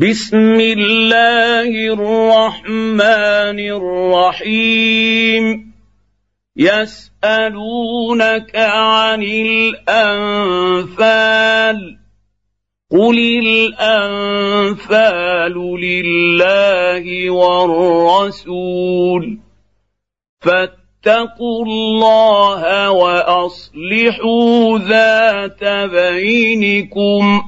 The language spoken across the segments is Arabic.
بسم الله الرحمن الرحيم. يسألونك عن الأنفال. قل الأنفال لله والرسول. فاتقوا الله وأصلحوا ذات بينكم.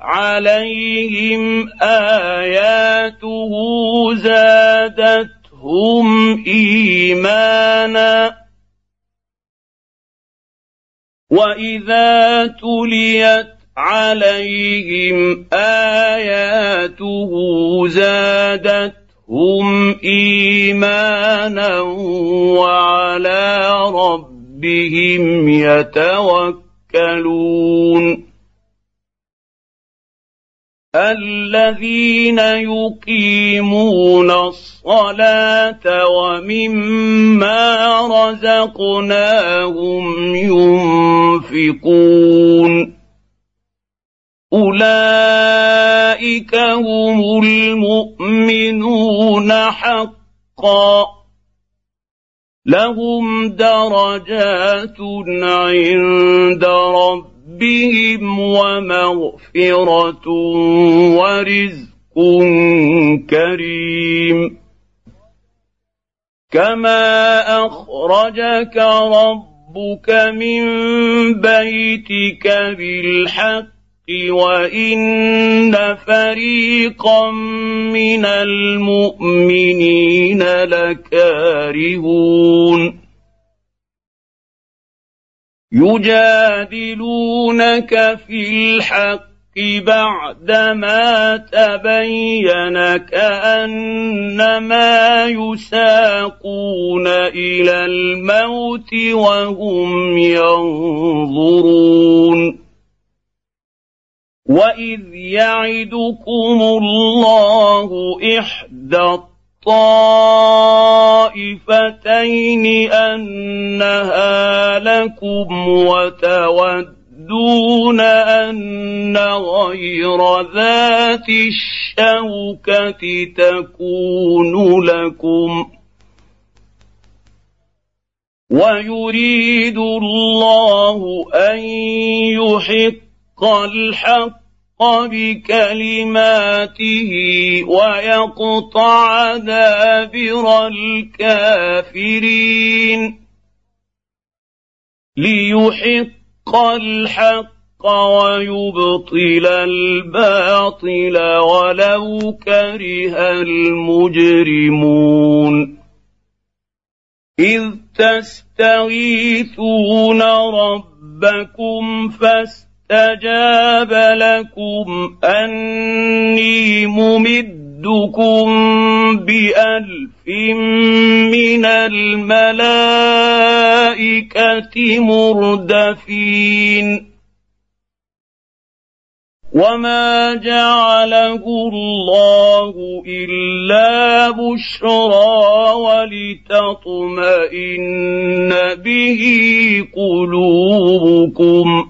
عليهم اياته زادتهم ايمانا واذا تليت عليهم اياته زادتهم ايمانا وعلى ربهم يتوكلون الذين يقيمون الصلاة ومما رزقناهم ينفقون. أولئك هم المؤمنون حقا. لهم درجات عند ربهم ومغفرة ورزق كريم. كما اخرجك ربك من بيتك بالحق وان فريقا من المؤمنين لكارهون. يجادلونك في الحق بعدما تبين كأنما يساقون إلى الموت وهم ينظرون. وإذ يعدكم الله إحدى الطائفتين أنها لكم وتودون أن غير ذات الشوكة تكون لكم. ويريد الله أن يحق الحق بكلماته ويقطع دابر الكافرين ليحق الحق ويبطل الباطل ولو كره المجرمون اذ تستغيثون ربكم فاستغيثوا استجاب لكم أني ممدكم بألف من الملائكة مردفين. وما جعله الله إلا بشرى ولتطمئن به قلوبكم.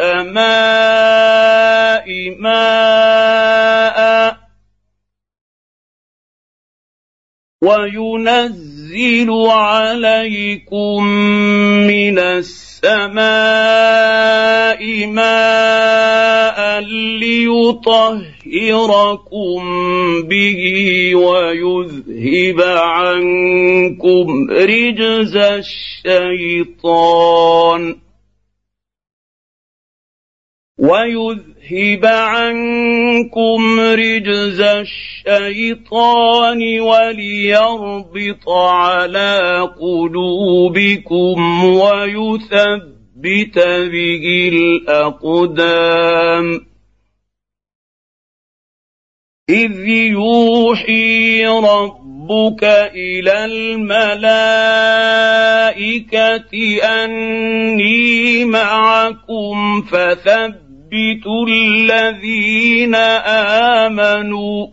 السماء ماء وينزل ينزل عليكم من السماء ماء ليطهركم به ويذهب عنكم رجز الشيطان ويذهب عنكم رجز الشيطان وليربط على قلوبكم ويثبت به الأقدام. إذ يوحي ربك إلى الملائكة أني معكم فثبتوا يثبت الذين آمنوا.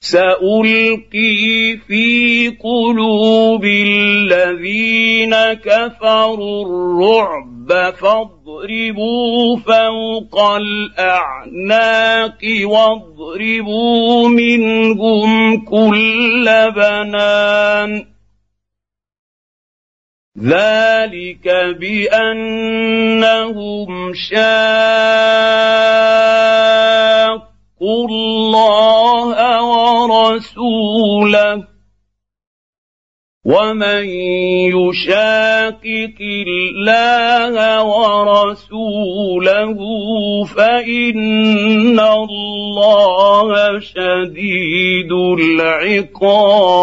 سألقي في قلوب الذين كفروا الرعب فاضربوا فوق الأعناق واضربوا منهم كل بنان. ذلك بانهم شاقوا الله ورسوله ومن يشاقق الله ورسوله فان الله شديد العقاب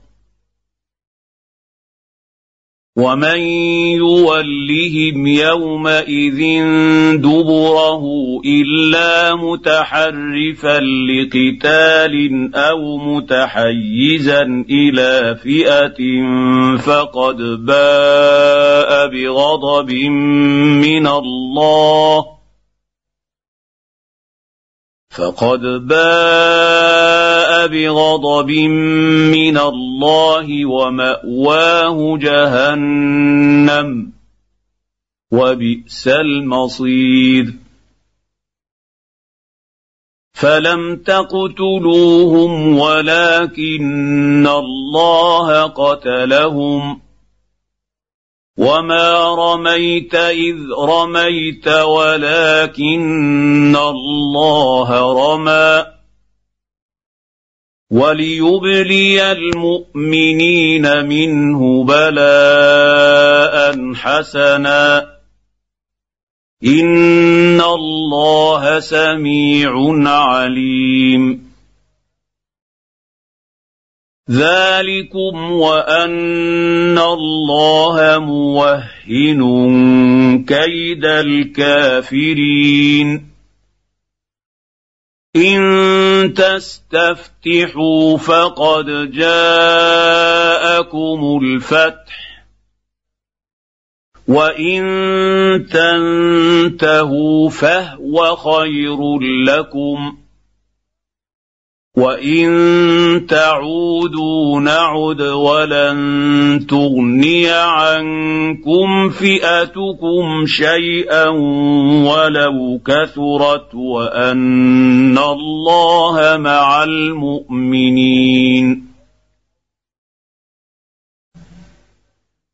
ومن يولهم يومئذ دبره الا متحرفا لقتال أو متحيزا إلى فئه فقد باء بغضب من الله فقد باء بغضب من الله ومأواه جهنم وبئس المصير. فلم تقتلوهم ولكن الله قتلهم. وما رميت إذ رميت ولكن الله رمى. وليبلي المؤمنين منه بلاء حسنا. إن الله سميع عليم. ذلكم وأن الله موهن كيد الكافرين. إن تستفتحوا فقد جاءكم الفتح وإن تنتهوا فهو خير لكم. وان تعودوا نعد ولن تغني عنكم فئتكم شيئا ولو كثرت وان الله مع المؤمنين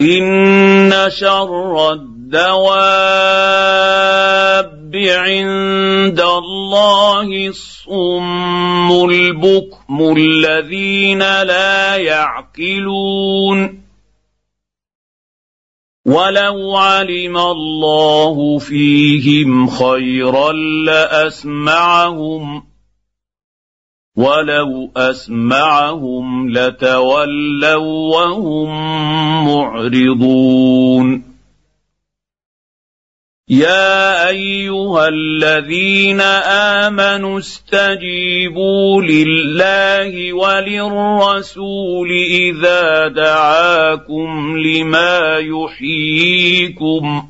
ان شر الدواب عند الله الصم البكم الذين لا يعقلون ولو علم الله فيهم خيرا لاسمعهم ولو أسمعهم لتولوا وهم معرضون. يا أيها الذين آمنوا استجيبوا لله وللرسول إذا دعاكم لما يحييكم.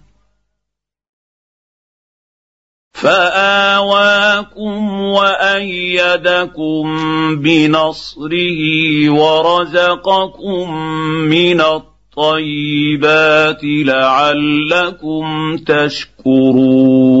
فآواكم وأيدكم بنصره ورزقكم من الطيبات لعلكم تشكرون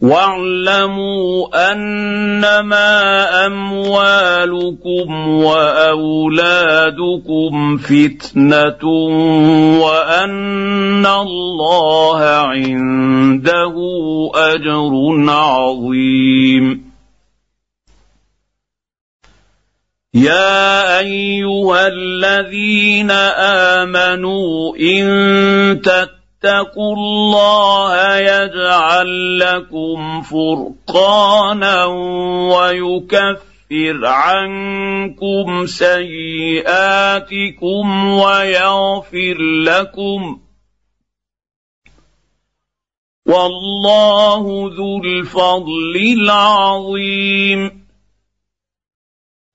واعلموا أنما أموالكم وأولادكم فتنة وأن الله عنده أجر عظيم. يا أيها الذين آمنوا إن تتقوا اتقوا الله يجعل لكم فرقانا ويكفر عنكم سيئاتكم ويغفر لكم والله ذو الفضل العظيم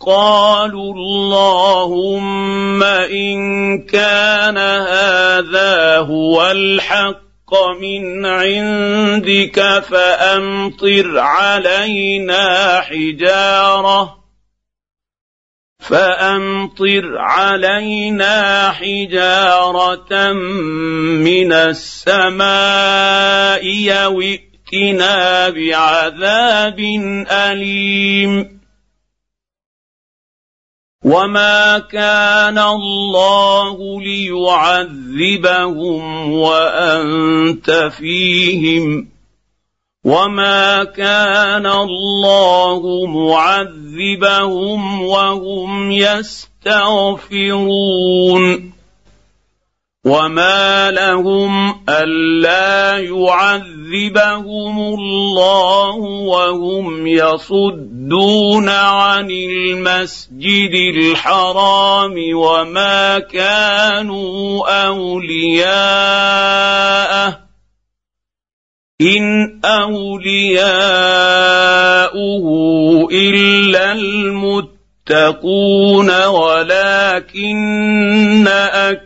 قالوا اللهم إن كان هذا هو الحق من عندك فأمطر علينا حجارة فأمطر علينا حجارة من السماء أو ائتنا بعذاب أليم وما كان الله ليعذبهم وانت فيهم وما كان الله معذبهم وهم يستغفرون وما لهم الا يعذبهم الله وهم يصدون عن المسجد الحرام وما كانوا اولياءه ان اولياؤه الا المتقون ولكن أكثر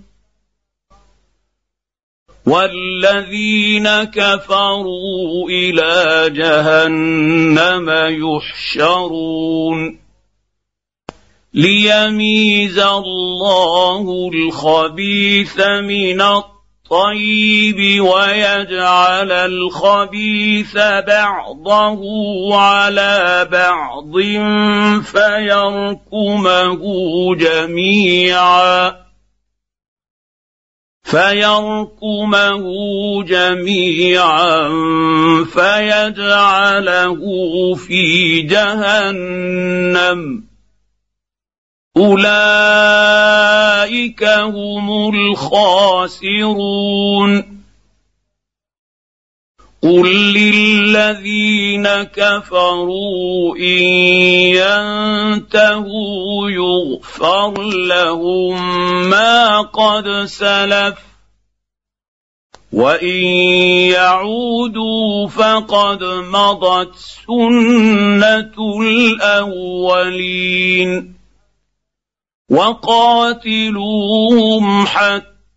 والذين كفروا إلى جهنم يحشرون ليميز الله الخبيث من الطيب ويجعل الخبيث بعضه على بعض فيركمه جميعا فيركمه جميعا فيجعله في جهنم. أولئك هم الخاسرون. قل للذين كفروا ان ينتهوا يغفر لهم ما قد سلف وان يعودوا فقد مضت سنه الاولين وقاتلوهم حتى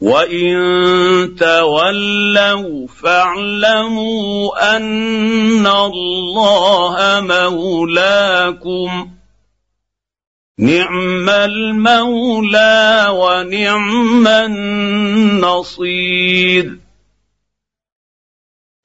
وان تولوا فاعلموا ان الله مولاكم نعم المولى ونعم النصير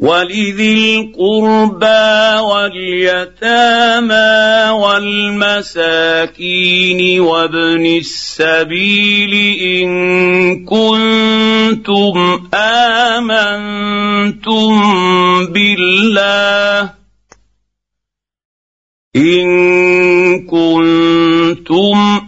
ولذي القربى واليتامى والمساكين وابن السبيل ان كنتم امنتم بالله ان كنتم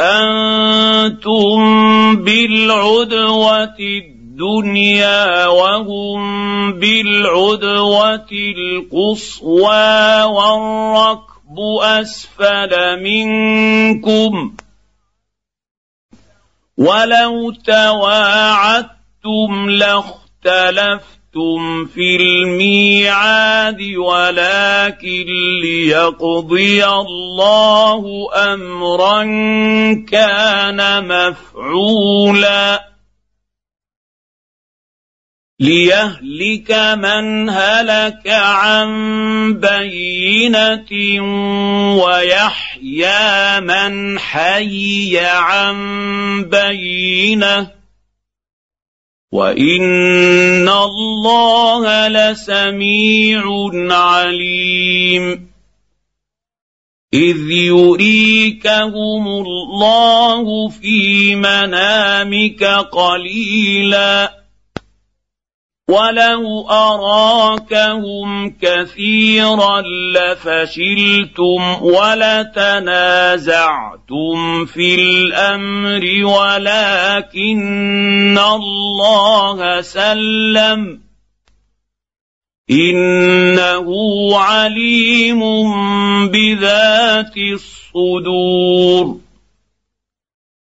أنتم بالعدوة الدنيا وهم بالعدوة القصوى والركب أسفل منكم ولو تواعدتم لاختلفتم اختلفتم في الميعاد ولكن ليقضي الله امرا كان مفعولا ليهلك من هلك عن بينه ويحيى من حي عن بينه وان الله لسميع عليم اذ يريكهم الله في منامك قليلا ولو اراكهم كثيرا لفشلتم ولتنازعتم في الامر ولكن الله سلم انه عليم بذات الصدور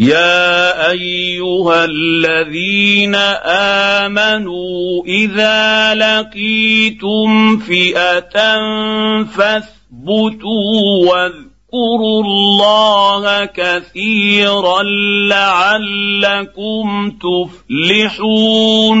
يا أيها الذين آمنوا إذا لقيتم فئة فاثبتوا واذكروا الله كثيرا لعلكم تفلحون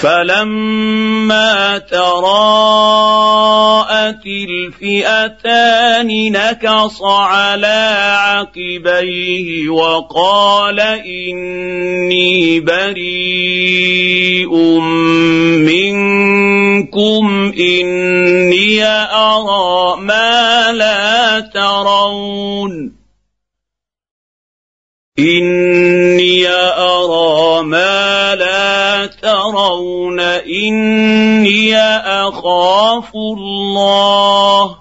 فلما تراءت الفئتان نكص على عقبيه وقال اني بريء منكم اني ارى ما لا ترون اني ترون إني أخاف الله.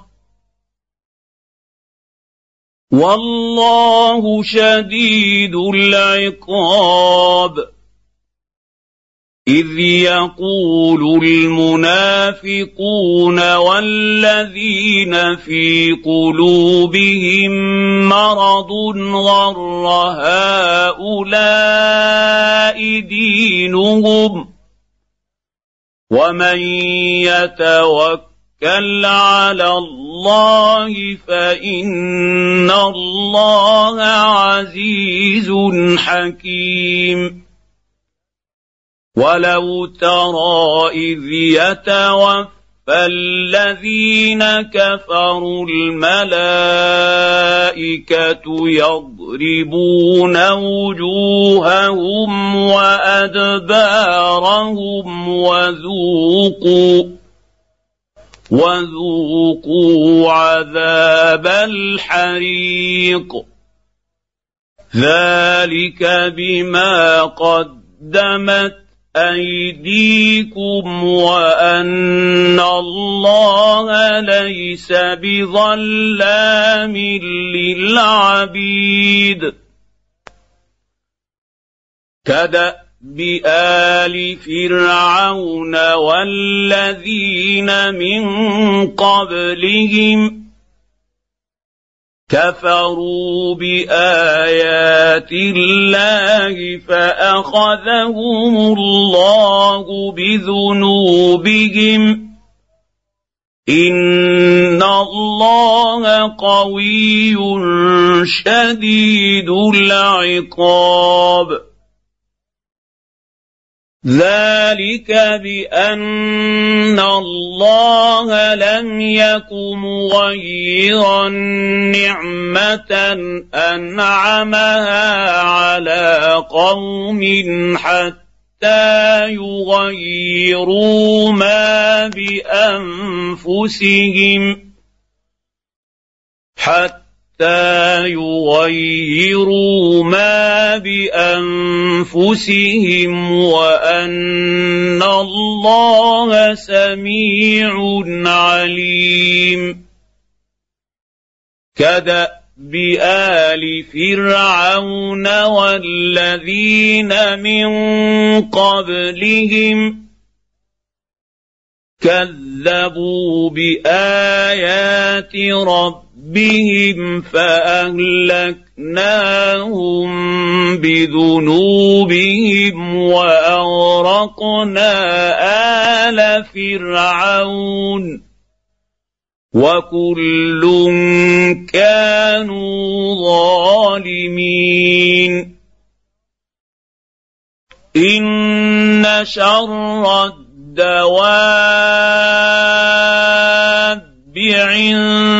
والله شديد العقاب. إذ يقول المنافقون والذين في قلوبهم مرض غر هؤلاء دينهم ومن يتوكل على الله فان الله عزيز حكيم ولو ترى اذ يتوفى الذين كفروا الملائكه يضربون وجوههم وادبارهم وذوقوا وذوقوا عذاب الحريق ذلك بما قدمت أيديكم وأن الله ليس بظلام للعبيد. كدأب آل فرعون والذين من قبلهم كفروا بآيات الله فأخذهم الله بذنوبهم. إن الله قوي شديد العقاب. ذلك بان الله لم يك مغيرا نعمه انعمها على قوم حتى يغيروا ما بانفسهم حتى حتى يغيروا ما بانفسهم وان الله سميع عليم كداب ال فرعون والذين من قبلهم كذبوا بايات ربهم بهم فأهلكناهم بذنوبهم وأغرقنا آل فرعون وكل كانوا ظالمين إن شر الدواب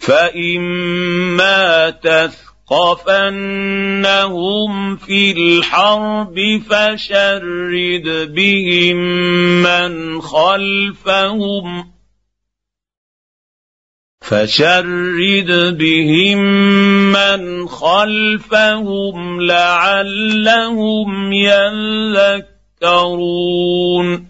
فاما تثقفنهم في الحرب فشرد بهم من خلفهم فشرد بهم من خلفهم لعلهم يذكرون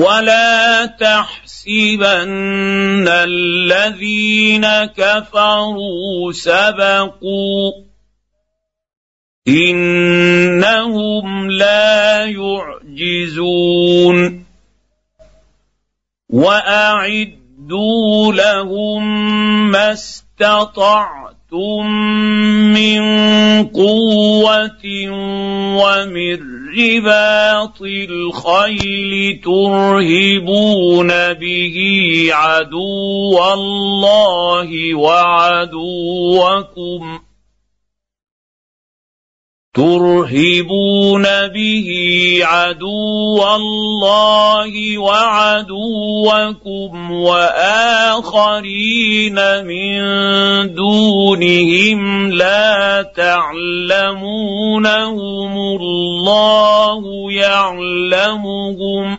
ولا تحسبن الذين كفروا سبقوا انهم لا يعجزون واعدوا لهم ما استطعتم من قوه ومن رباط الخيل ترهبون به عدو الله وعدوكم. ترهبون به عدو الله وعدوكم واخرين من دونهم لا تعلمونهم الله يعلمهم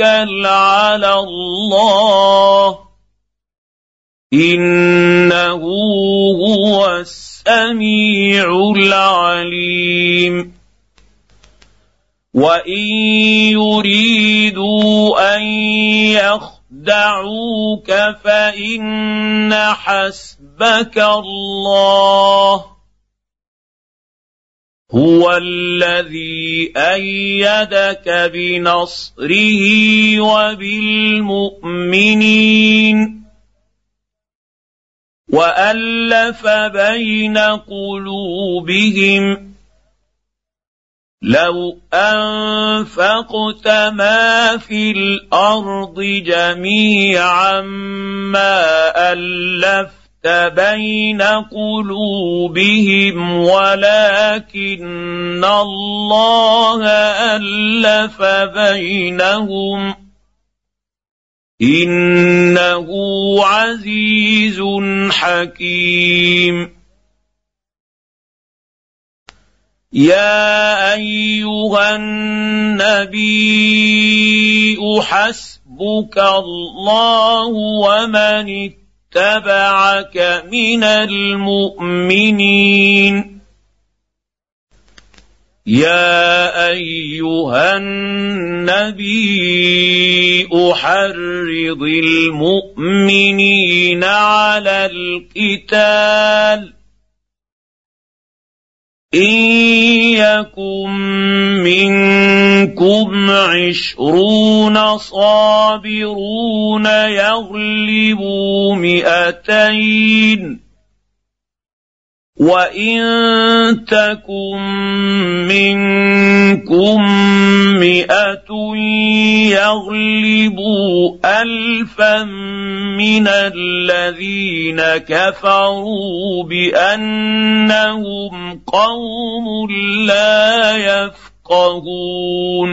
على الله. إنه هو السميع العليم. وإن يريدوا أن يخدعوك فإن حسبك الله. هو الذي إيدك بنصره وبالمؤمنين والف بين قلوبهم لو انفقت ما في الأرض جميعا ما الفت بين قلوبهم ولكن الله ألف بينهم إنه عزيز حكيم. يا أيها النبي حسبك الله ومن اتبعك من المؤمنين. يا أيها النبي أحرض المؤمنين على القتال. ان يكن منكم عشرون صابرون يغلبوا مئتين وان تكن منكم مئه يغلبوا الفا من الذين كفروا بانهم قوم لا يفقهون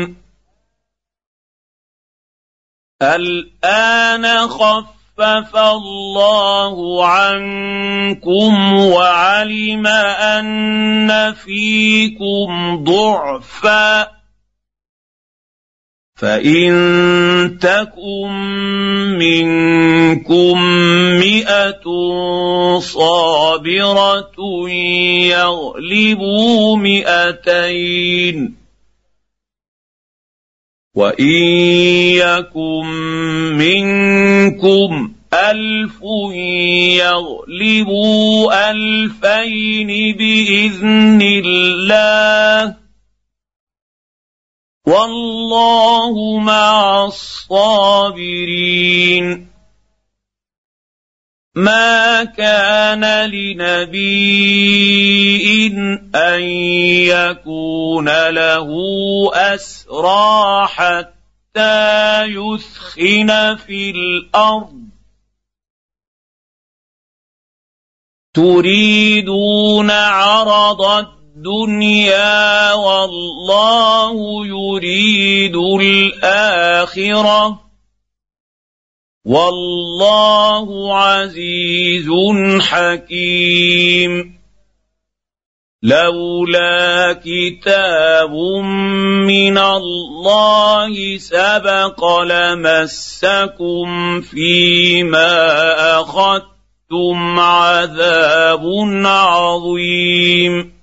الان خف خفف الله عنكم وعلم أن فيكم ضعفا فإن تكن منكم مئة صابرة يغلبوا مئتين وان يكن منكم الف يغلبوا الفين باذن الله والله مع الصابرين ما كان لنبي ان يكون له اسرى حتى يثخن في الأرض. تريدون عرض الدنيا والله يريد الاخره. والله عزيز حكيم. لولا كتاب من الله سبق لمسكم فيما أخذتم عذاب عظيم.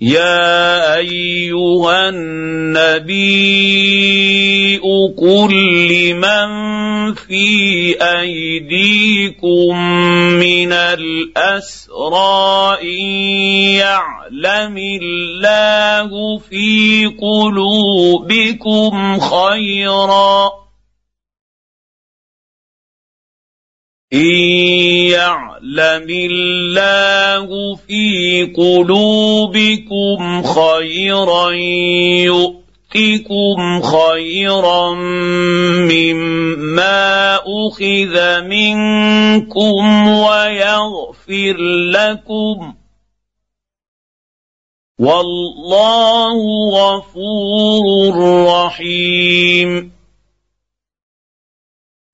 يا أيها النبي قل لمن في أيديكم من الأسرى إن يعلم الله في قلوبكم خيرا ان يعلم الله في قلوبكم خيرا يؤتكم خيرا مما اخذ منكم ويغفر لكم والله غفور رحيم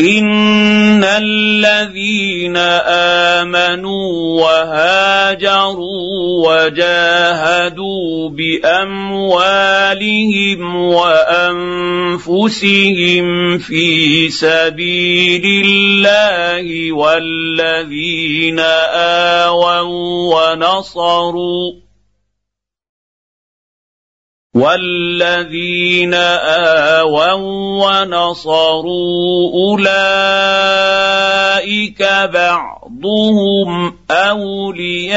ان الذين امنوا وهاجروا وجاهدوا باموالهم وانفسهم في سبيل الله والذين اووا ونصروا والذين اووا ونصروا اولئك بعضهم اولياء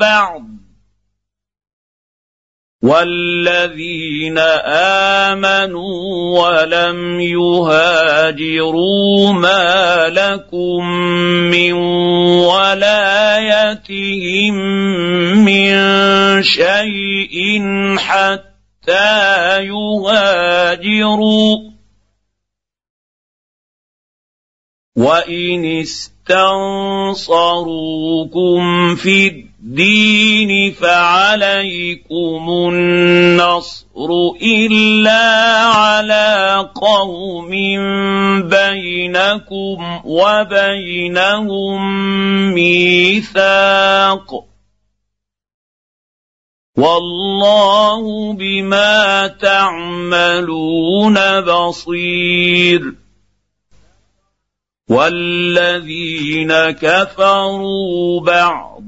بعض والذين امنوا ولم يهاجروا ما لكم من ولايتهم من شيء حتى يهاجروا وان استنصروكم في الدين فعليكم النصر إلا على قوم بينكم وبينهم ميثاق والله بما تعملون بصير والذين كفروا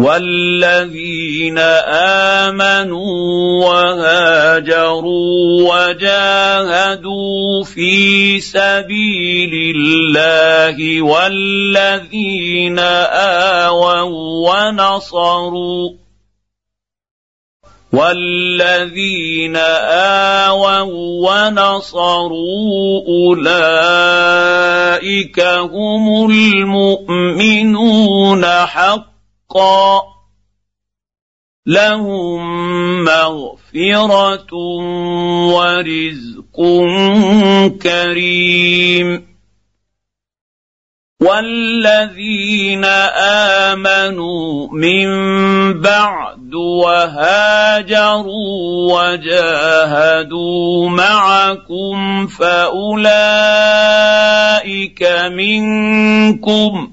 والذين امنوا وهاجروا وجاهدوا في سبيل الله والذين اووا ونصروا والذين اووا ونصروا اولئك هم المؤمنون حقا حقا. لهم مغفرة ورزق كريم. والذين آمنوا من بعد وهاجروا وجاهدوا معكم فأولئك منكم.